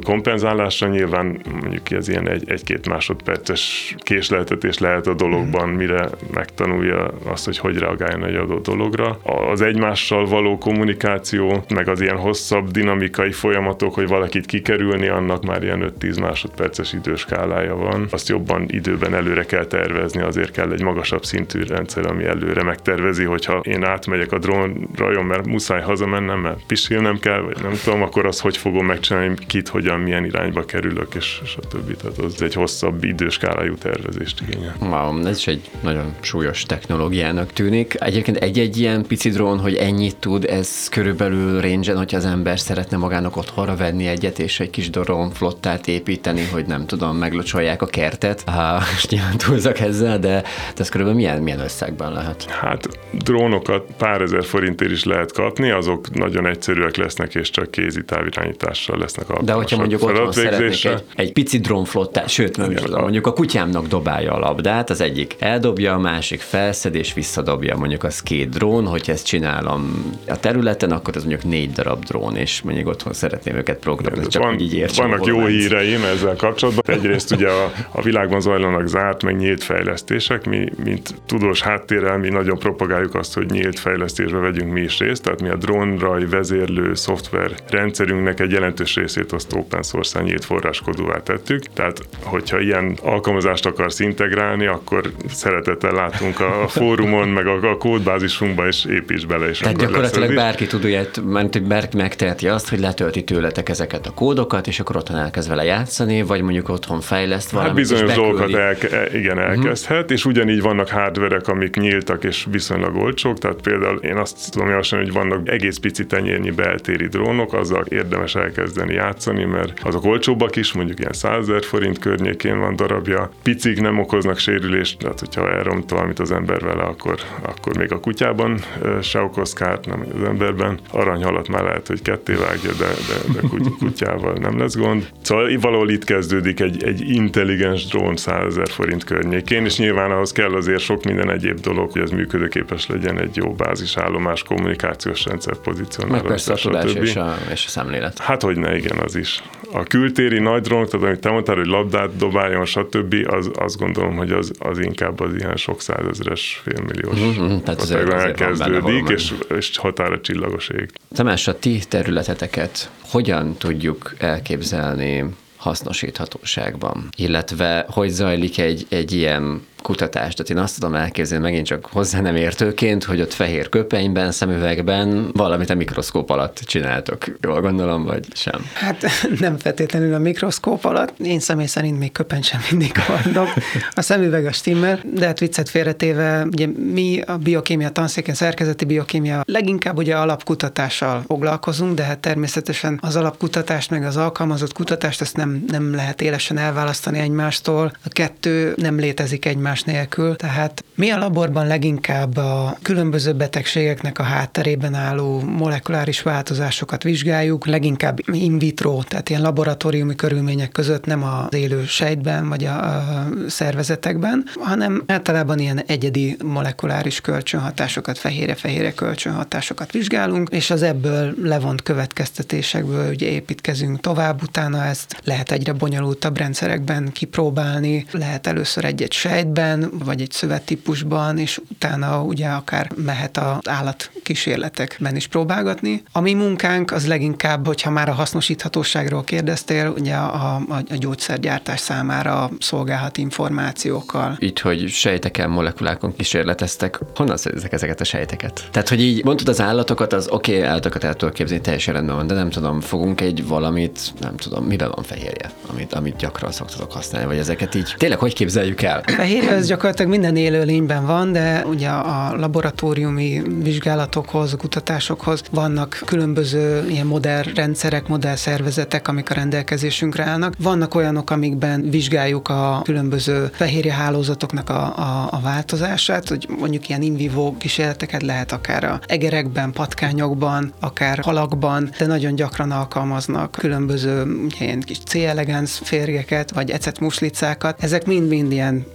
kompenzálásra, nyilván mondjuk ez ilyen egy, egy-két másodperces késleltetés lehet a dologban, mire megtanulja azt, hogy hogy reagáljon egy adott dologra. Az egymással való kommunikáció, meg az ilyen hosszabb dinamikai folyamatok, hogy valakit kikerülni, annak már ilyen 5-10 másodperces időskálája van. Azt jobban időben előre kell tervezni, azért kell egy magasabb szintű rendszer, ami előre megtervezi, hogyha én átmegyek a drónra, mert muszáj hazamennem, mert pisilnem kell, vagy nem tudom, akkor az hogy fogom megcsinálni, kit, hogyan, milyen irányba kerülök, és, többi. Tehát az egy hosszabb időskálájú tervezést igényel. Wow, ez is egy nagyon súlyos technológiának tűnik. Egyébként egy-egy ilyen pici drón, hogy ennyit tud, ez körülbelül range hogyha az ember szeretne magának otthonra venni egyet, és egy kis drón flottát építeni, hogy nem tudom, meglocsolják a kertet. Ha, és nyilván túlzak ezzel, de, de ez körülbelül milyen, milyen összegben lehet? Hát drónokat pár ezer forintért is lehet kapni, azok nagyon egyszerűek lesznek, és csak kézi távirányítással lesznek alkalmasak. De hogyha mondjuk otthon szeretnék egy, egy pici drónflottát, sőt, nem is tudom, mondjuk a kutyámnak dobálja a labdát, az egyik eldobja, a másik felszed és visszadobja, mondjuk az két drón, hogyha ezt csinálom a területen, akkor az mondjuk négy darab drón, és mondjuk otthon szeretném őket programozni, csak van, így értsem. Vannak jó híreim ezzel kapcsolatban. Egyrészt ugye a, a világban zajlanak zárt, meg nyílt fejlesztések, mi, mint tudós háttérrel, mi nagyon propagáljuk azt, hogy nyílt fejlesztésbe vegyünk mi is részt, tehát mi a drónraj vezérlő szoftver rendszerünknek egy jelentős részét azt open source nyílt forráskodóvá tettük. Tehát, hogyha ilyen alkalmazást akarsz integrálni, akkor szeretettel látunk a <laughs> fórumon, meg a, a kódbázisunkba, és építs bele. És Tehát gyakorlatilag bárki tud ilyet, mert bárki megteheti azt, hogy letölti tőletek ezeket a kódokat, és akkor otthon elkezd vele játszani, vagy mondjuk otthon fejleszt valamit, Hát bizonyos dolgokat el, igen, elkezdhet, uh-huh. és ugyanígy vannak hardverek, amik nyíltak és viszonylag olcsók, tehát például én azt tudom javasolni, hogy vannak egész pici tenyérnyi beltéri drónok, azzal érdemes elkezdeni játszani, mert azok olcsóbbak is, mondjuk ilyen 100 forint környékén van darabja, picik nem okoznak sérülést, tehát hogyha elromt valamit az ember vele, akkor, akkor még a kutyában se okoz kárt, nem az emberben. Aranyhalat már lehet, hogy ketté vágja, de, de, de kutyával nem lesz gond. Szóval valahol itt kezdődik egy, egy intelligens drón 100 ezer forint környékén, és nyilván ahhoz kell azért sok minden egyéb dolog, hogy ez működőképes legyen egy jó bázisállomás, kommunikációs rendszer pozícionálás. Meg persze a tudás és a, és a szemlélet. Hát hogy ne, igen, az is. A kültéri nagy drónok, tehát amit te mondtál, hogy labdát dobáljon, stb., az, azt gondolom, hogy az, az inkább az ilyen sok százezres, félmilliós uh-huh, tehát azért, azért elkezdődik, és, és határa csillagos ég. Tamás, a ti területeteket hogyan tudjuk elképzelni hasznosíthatóságban, illetve hogy zajlik egy, egy ilyen kutatás. Tehát én azt tudom elképzelni megint csak hozzá nem értőként, hogy ott fehér köpenyben, szemüvegben valamit a mikroszkóp alatt csináltok. Jól gondolom, vagy sem? Hát <laughs> nem feltétlenül a mikroszkóp alatt. Én személy szerint még köpeny sem mindig vannak. A szemüveg a stimmel, de hát viccet félretéve, ugye mi a biokémia tanszéken, szerkezeti biokémia leginkább ugye alapkutatással foglalkozunk, de hát természetesen az alapkutatást meg az alkalmazott kutatást ezt nem, nem lehet élesen elválasztani egymástól. A kettő nem létezik egymás nélkül, tehát mi a laborban leginkább a különböző betegségeknek a hátterében álló molekuláris változásokat vizsgáljuk, leginkább in vitro, tehát ilyen laboratóriumi körülmények között, nem az élő sejtben vagy a, a szervezetekben, hanem általában ilyen egyedi molekuláris kölcsönhatásokat, fehére-fehére kölcsönhatásokat vizsgálunk, és az ebből levont következtetésekből ugye építkezünk tovább, utána ezt lehet egyre bonyolultabb rendszerekben kipróbálni, lehet először egy-egy sejtben, vagy egy szövettípusban, és utána ugye akár mehet az állatkísérletekben is próbálgatni. A mi munkánk az leginkább, hogyha már a hasznosíthatóságról kérdeztél, ugye a, a, a gyógyszergyártás számára szolgálhat információkkal. Így, hogy sejteken, molekulákon kísérleteztek, honnan szerezek ezeket a sejteket? Tehát, hogy így mondtad az állatokat, az oké, okay, állatokat el tudok képzelni, teljesen rendben van, de nem tudom, fogunk egy valamit, nem tudom, miben van fehérje, amit, amit gyakran szoktatok használni, vagy ezeket így tényleg hogy képzeljük el? A az gyakorlatilag minden élőlényben van, de ugye a laboratóriumi vizsgálatokhoz, kutatásokhoz vannak különböző ilyen modern rendszerek, modern szervezetek, amik a rendelkezésünkre állnak. Vannak olyanok, amikben vizsgáljuk a különböző fehérje hálózatoknak a, a, a változását, hogy mondjuk ilyen in vivo kísérleteket lehet akár a egerekben, patkányokban, akár halakban, de nagyon gyakran alkalmaznak különböző ilyen kis C elegans férgeket, vagy ecet muslicákat. Ezek mind-mind ilyen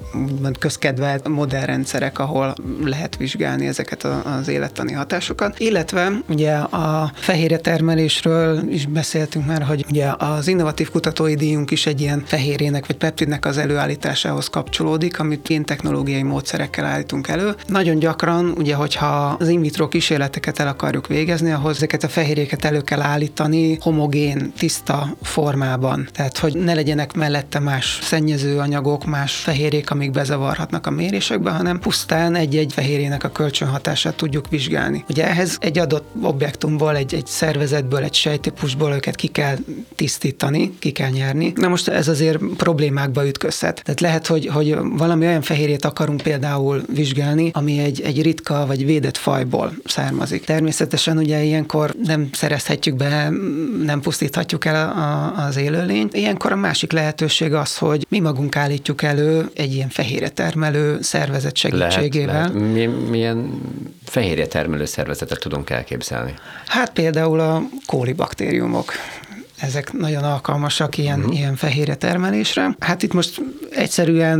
úgymond közkedvelt modern rendszerek, ahol lehet vizsgálni ezeket az élettani hatásokat. Illetve ugye a fehérje termelésről is beszéltünk már, hogy ugye az innovatív kutatói díjunk is egy ilyen fehérjének vagy peptidnek az előállításához kapcsolódik, amit én technológiai módszerekkel állítunk elő. Nagyon gyakran, ugye, hogyha az in vitro kísérleteket el akarjuk végezni, ahhoz ezeket a fehérjéket elő kell állítani homogén, tiszta formában. Tehát, hogy ne legyenek mellette más szennyező anyagok, más fehérjék, amik bezavarhatnak a mérésekbe, hanem pusztán egy-egy fehérjének a kölcsönhatását tudjuk vizsgálni. Ugye ehhez egy adott objektumból, egy, egy szervezetből, egy sejtípusból őket ki kell tisztítani, ki kell nyerni. Na most ez azért problémákba ütközhet. Tehát lehet, hogy, hogy valami olyan fehérjét akarunk például vizsgálni, ami egy, egy ritka vagy védett fajból származik. Természetesen ugye ilyenkor nem szerezhetjük be, nem pusztíthatjuk el a, az élőlényt. Ilyenkor a másik lehetőség az, hogy mi magunk állítjuk elő egy ilyen fehérje termelő szervezet segítségével. Lehet, lehet. Mi, milyen fehérje termelő szervezetet tudunk elképzelni? Hát például a kólibaktériumok ezek nagyon alkalmasak ilyen, uh-huh. ilyen fehérje termelésre. Hát itt most egyszerűen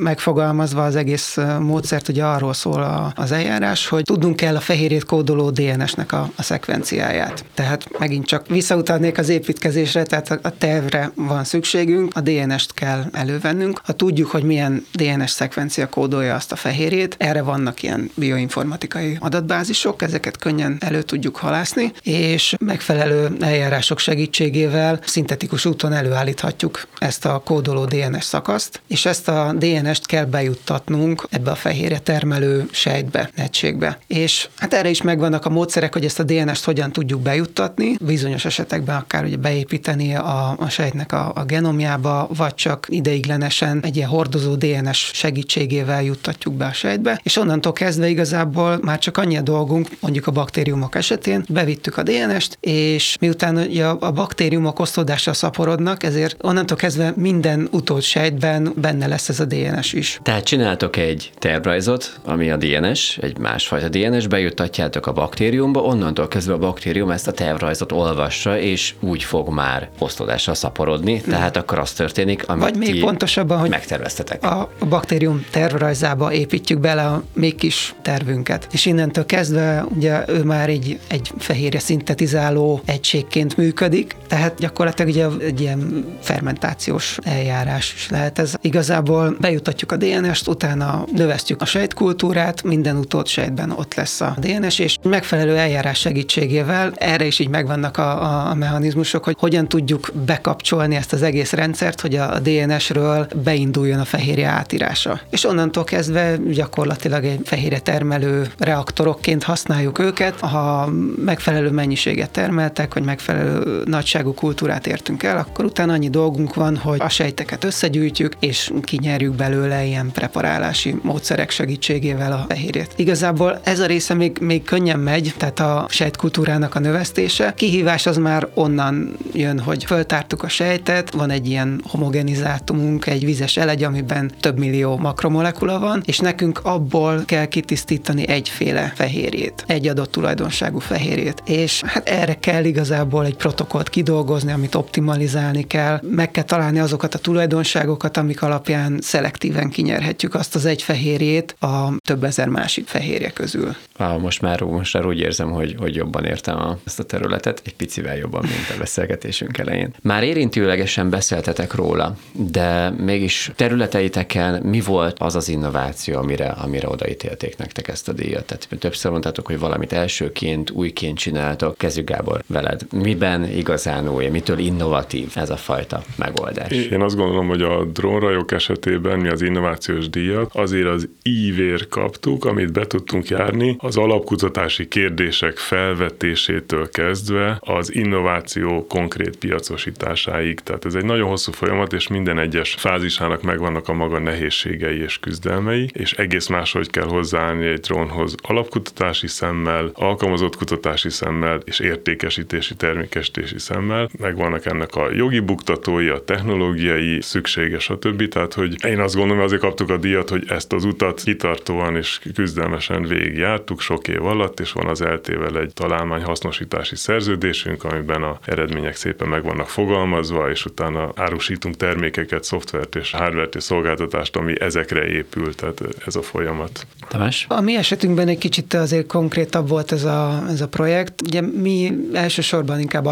megfogalmazva az egész módszert, ugye arról szól a, az eljárás, hogy tudnunk kell a fehérjét kódoló DNS-nek a, a szekvenciáját. Tehát megint csak visszautalnék az építkezésre, tehát a, a tervre van szükségünk, a DNS-t kell elővennünk. Ha tudjuk, hogy milyen DNS szekvencia kódolja azt a fehérjét, erre vannak ilyen bioinformatikai adatbázisok, ezeket könnyen elő tudjuk halászni, és megfelelő eljárások segítségével segítségével szintetikus úton előállíthatjuk ezt a kódoló DNS szakaszt, és ezt a DNS-t kell bejuttatnunk ebbe a fehérje termelő sejtbe, egységbe. És hát erre is megvannak a módszerek, hogy ezt a DNS-t hogyan tudjuk bejuttatni, bizonyos esetekben akár ugye beépíteni a, a sejtnek a, a genomjába, vagy csak ideiglenesen egy ilyen hordozó DNS segítségével juttatjuk be a sejtbe, és onnantól kezdve igazából már csak annyi a dolgunk, mondjuk a baktériumok esetén, bevittük a DNS-t, és miután ugye a baktériumok baktériumok osztódásra szaporodnak, ezért onnantól kezdve minden utolt sejtben benne lesz ez a DNS is. Tehát csináltok egy tervrajzot, ami a DNS, egy másfajta DNS, bejuttatjátok a baktériumba, onnantól kezdve a baktérium ezt a tervrajzot olvassa, és úgy fog már osztódásra szaporodni, tehát akkor az történik, amit Vagy még pontosabban, hogy megterveztetek. A baktérium tervrajzába építjük bele a még kis tervünket. És innentől kezdve ugye ő már egy, egy fehérje szintetizáló egységként működik, Tehát gyakorlatilag ugye egy ilyen fermentációs eljárás is lehet ez. Igazából bejutatjuk a DNS-t, utána növesztjük a sejtkultúrát, minden utód sejtben ott lesz a DNS, és megfelelő eljárás segítségével erre is így megvannak a, a, mechanizmusok, hogy hogyan tudjuk bekapcsolni ezt az egész rendszert, hogy a DNS-ről beinduljon a fehérje átírása. És onnantól kezdve gyakorlatilag egy fehérje termelő reaktorokként használjuk őket, ha megfelelő mennyiséget termeltek, vagy megfelelő nagyságú kultúrát értünk el, akkor utána annyi dolgunk van, hogy a sejteket összegyűjtjük, és kinyerjük belőle ilyen preparálási módszerek segítségével a fehérjét. Igazából ez a része még, még könnyen megy, tehát a sejtkultúrának a növesztése. Kihívás az már onnan jön, hogy föltártuk a sejtet, van egy ilyen homogenizátumunk, egy vizes elegy, amiben több millió makromolekula van, és nekünk abból kell kitisztítani egyféle fehérjét, egy adott tulajdonságú fehérjét. És hát erre kell igazából egy protokollt kidolgozni, amit optimalizálni kell, meg kell találni azokat a tulajdonságokat, amik alapján szelektíven kinyerhetjük azt az egy fehérjét a több ezer másik fehérje közül. Ah, most már, most már úgy érzem, hogy, hogy jobban értem a, ezt a területet, egy picivel jobban, mint a beszélgetésünk elején. Már érintőlegesen beszéltetek róla, de mégis területeiteken mi volt az az innováció, amire, amire odaítélték nektek ezt a díjat? Tehát többször mondtátok, hogy valamit elsőként, újként csináltok. Kezdjük Gábor veled. Miben igazán új, mitől innovatív ez a fajta megoldás? Én azt gondolom, hogy a drónrajok esetében mi az innovációs díjat azért az ívér kaptuk, amit be tudtunk járni, az alapkutatási kérdések felvetésétől kezdve az innováció konkrét piacosításáig. Tehát ez egy nagyon hosszú folyamat, és minden egyes fázisának megvannak a maga nehézségei és küzdelmei, és egész máshogy kell hozzáállni egy drónhoz alapkutatási szemmel, alkalmazott kutatási szemmel és értékesítési, termékesítési szemmel. Megvannak ennek a jogi buktatói, a technológiai szüksége, stb. Tehát, hogy én azt gondolom, hogy azért kaptuk a díjat, hogy ezt az utat kitartóan és küzdelmesen végigjártuk sok év alatt, és van az eltével egy találmány hasznosítási szerződésünk, amiben a eredmények szépen meg vannak fogalmazva, és utána árusítunk termékeket, szoftvert és hardvert és szolgáltatást, ami ezekre épül, tehát ez a folyamat. Tamás? A mi esetünkben egy kicsit azért konkrétabb volt ez a, ez a projekt. Ugye mi elsősorban inkább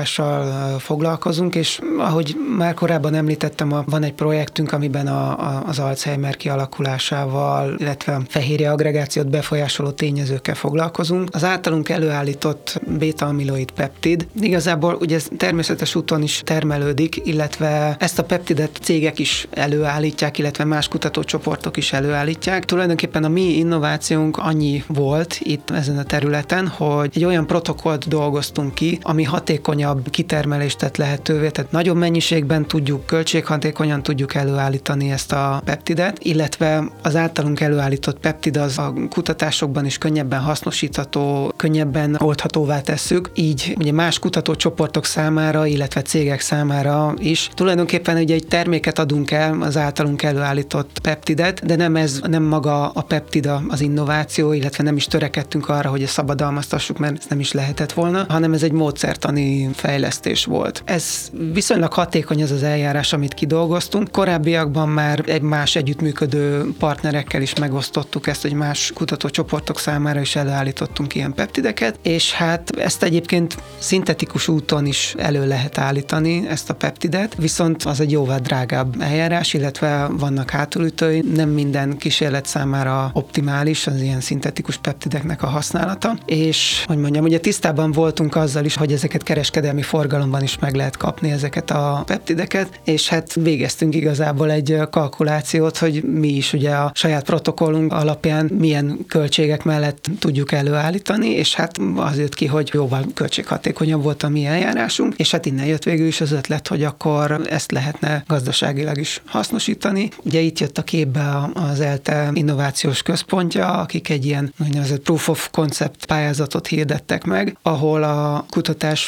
alapkutatással foglalkozunk, és ahogy már korábban említettem, van egy projektünk, amiben a, a, az Alzheimer kialakulásával, illetve fehérje agregációt befolyásoló tényezőkkel foglalkozunk. Az általunk előállított beta-amiloid peptid igazából ugye ez természetes úton is termelődik, illetve ezt a peptidet cégek is előállítják, illetve más kutatócsoportok is előállítják. Tulajdonképpen a mi innovációnk annyi volt itt ezen a területen, hogy egy olyan protokollt dolgoztunk ki, ami hatékonyabb kitermelést tett lehetővé, tehát nagyobb mennyiségben tudjuk, költséghatékonyan tudjuk előállítani ezt a peptidet, illetve az általunk előállított peptid az a kutatásokban is könnyebben hasznosítható, könnyebben oldhatóvá tesszük, így ugye más kutatócsoportok számára, illetve cégek számára is. Tulajdonképpen ugye egy terméket adunk el, az általunk előállított peptidet, de nem ez, nem maga a peptid az innováció, illetve nem is törekedtünk arra, hogy ezt szabadalmaztassuk, mert ez nem is lehetett volna, hanem ez egy módszertani fejlesztés volt. Ez viszonylag hatékony az az eljárás, amit kidolgoztunk. Korábbiakban már egy más együttműködő partnerekkel is megosztottuk ezt, hogy más kutatócsoportok számára is előállítottunk ilyen peptideket, és hát ezt egyébként szintetikus úton is elő lehet állítani, ezt a peptidet, viszont az egy jóval drágább eljárás, illetve vannak hátulütői, nem minden kísérlet számára optimális az ilyen szintetikus peptideknek a használata, és hogy mondjam, ugye tisztában voltunk azzal is, hogy ezeket kereskedelmi forgalomban is meg lehet kapni ezeket a peptideket, és hát végeztünk igazából egy kalkulációt, hogy mi is ugye a saját protokollunk alapján milyen költségek mellett tudjuk előállítani, és hát az jött ki, hogy jóval költséghatékonyabb volt a mi eljárásunk, és hát innen jött végül is az ötlet, hogy akkor ezt lehetne gazdaságilag is hasznosítani. Ugye itt jött a képbe az ELTE innovációs központja, akik egy ilyen úgynevezett proof of concept pályázatot hirdettek meg, ahol a kutatás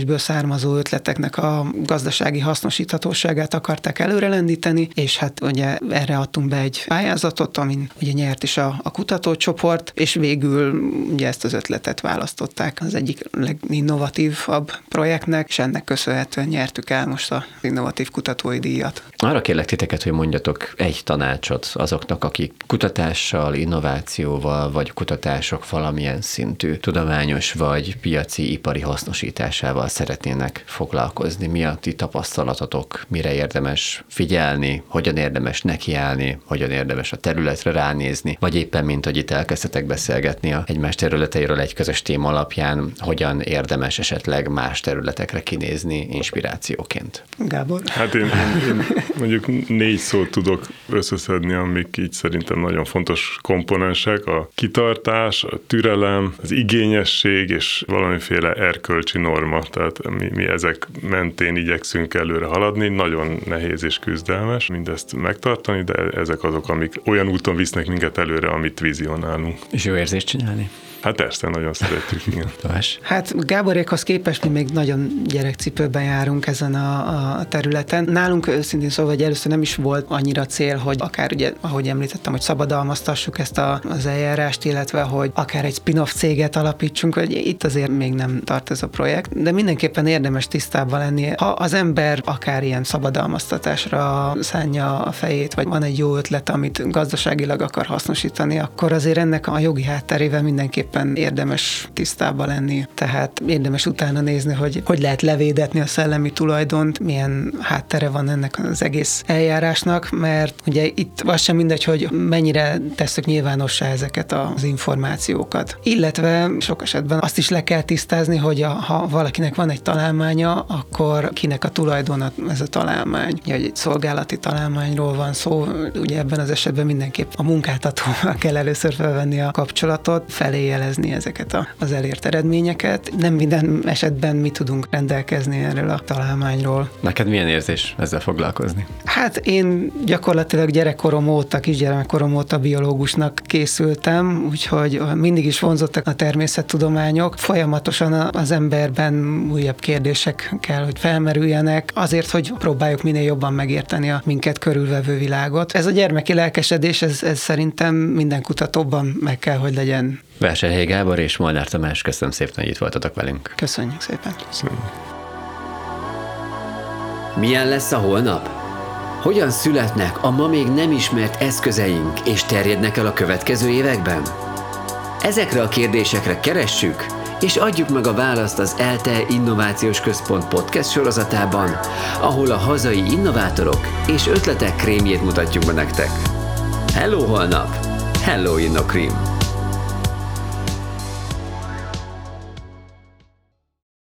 fejlesztésből származó ötleteknek a gazdasági hasznosíthatóságát akarták előrelendíteni, és hát ugye erre adtunk be egy pályázatot, amin ugye nyert is a, a kutatócsoport, és végül ugye ezt az ötletet választották az egyik leginnovatívabb projektnek, és ennek köszönhetően nyertük el most az innovatív kutatói díjat. Arra kérlek titeket, hogy mondjatok egy tanácsot azoknak, akik kutatással, innovációval, vagy kutatások valamilyen szintű tudományos vagy piaci ipari hasznosításával témával szeretnének foglalkozni? Mi a ti tapasztalatotok? Mire érdemes figyelni? Hogyan érdemes nekiállni? Hogyan érdemes a területre ránézni? Vagy éppen, mint hogy itt elkezdtetek beszélgetni a egymás területeiről egy közös téma alapján, hogyan érdemes esetleg más területekre kinézni inspirációként? Gábor? Hát én, én, én mondjuk négy szót tudok összeszedni, amik így szerintem nagyon fontos komponensek. A kitartás, a türelem, az igényesség és valamiféle erkölcsi norma. Tehát mi, mi ezek mentén igyekszünk előre haladni. Nagyon nehéz és küzdelmes mindezt megtartani, de ezek azok, amik olyan úton visznek minket előre, amit vizionálunk. És jó érzést csinálni? Hát persze, nagyon szeretjük, igen. <laughs> Vas? Hát Gáborékhoz képest mi még nagyon gyerekcipőben járunk ezen a, a területen. Nálunk őszintén szóval, hogy először nem is volt annyira cél, hogy akár ugye, ahogy említettem, hogy szabadalmaztassuk ezt a, az eljárást, illetve hogy akár egy spin-off céget alapítsunk, hogy itt azért még nem tart ez a projekt, de mindenképpen érdemes tisztában lenni. Ha az ember akár ilyen szabadalmaztatásra szánja a fejét, vagy van egy jó ötlet, amit gazdaságilag akar hasznosítani, akkor azért ennek a jogi hátterével mindenképp mindenképpen érdemes tisztában lenni. Tehát érdemes utána nézni, hogy hogy lehet levédetni a szellemi tulajdont, milyen háttere van ennek az egész eljárásnak, mert ugye itt az sem mindegy, hogy mennyire tesszük nyilvánossá ezeket az információkat. Illetve sok esetben azt is le kell tisztázni, hogy a, ha valakinek van egy találmánya, akkor kinek a tulajdona ez a találmány. Ugye egy szolgálati találmányról van szó, ugye ebben az esetben mindenképp a munkáltatóval kell először felvenni a kapcsolatot, felé jelezni ezeket a, az elért eredményeket. Nem minden esetben mi tudunk rendelkezni erről a találmányról. Neked milyen érzés ezzel foglalkozni? Hát én gyakorlatilag gyerekkorom óta, kisgyerekkorom óta biológusnak készültem, úgyhogy mindig is vonzottak a természettudományok. Folyamatosan az emberben újabb kérdések kell, hogy felmerüljenek, azért, hogy próbáljuk minél jobban megérteni a minket körülvevő világot. Ez a gyermeki lelkesedés, ez, ez szerintem minden kutatóban meg kell, hogy legyen. Versehely Gábor és Molnár Tamás, köszönöm szépen, hogy itt voltatok velünk. Köszönjük szépen. Köszönjük. Milyen lesz a holnap? Hogyan születnek a ma még nem ismert eszközeink, és terjednek el a következő években? Ezekre a kérdésekre keressük, és adjuk meg a választ az ELTE Innovációs Központ podcast sorozatában, ahol a hazai innovátorok és ötletek krémjét mutatjuk be nektek. Hello holnap! Hello InnoCream!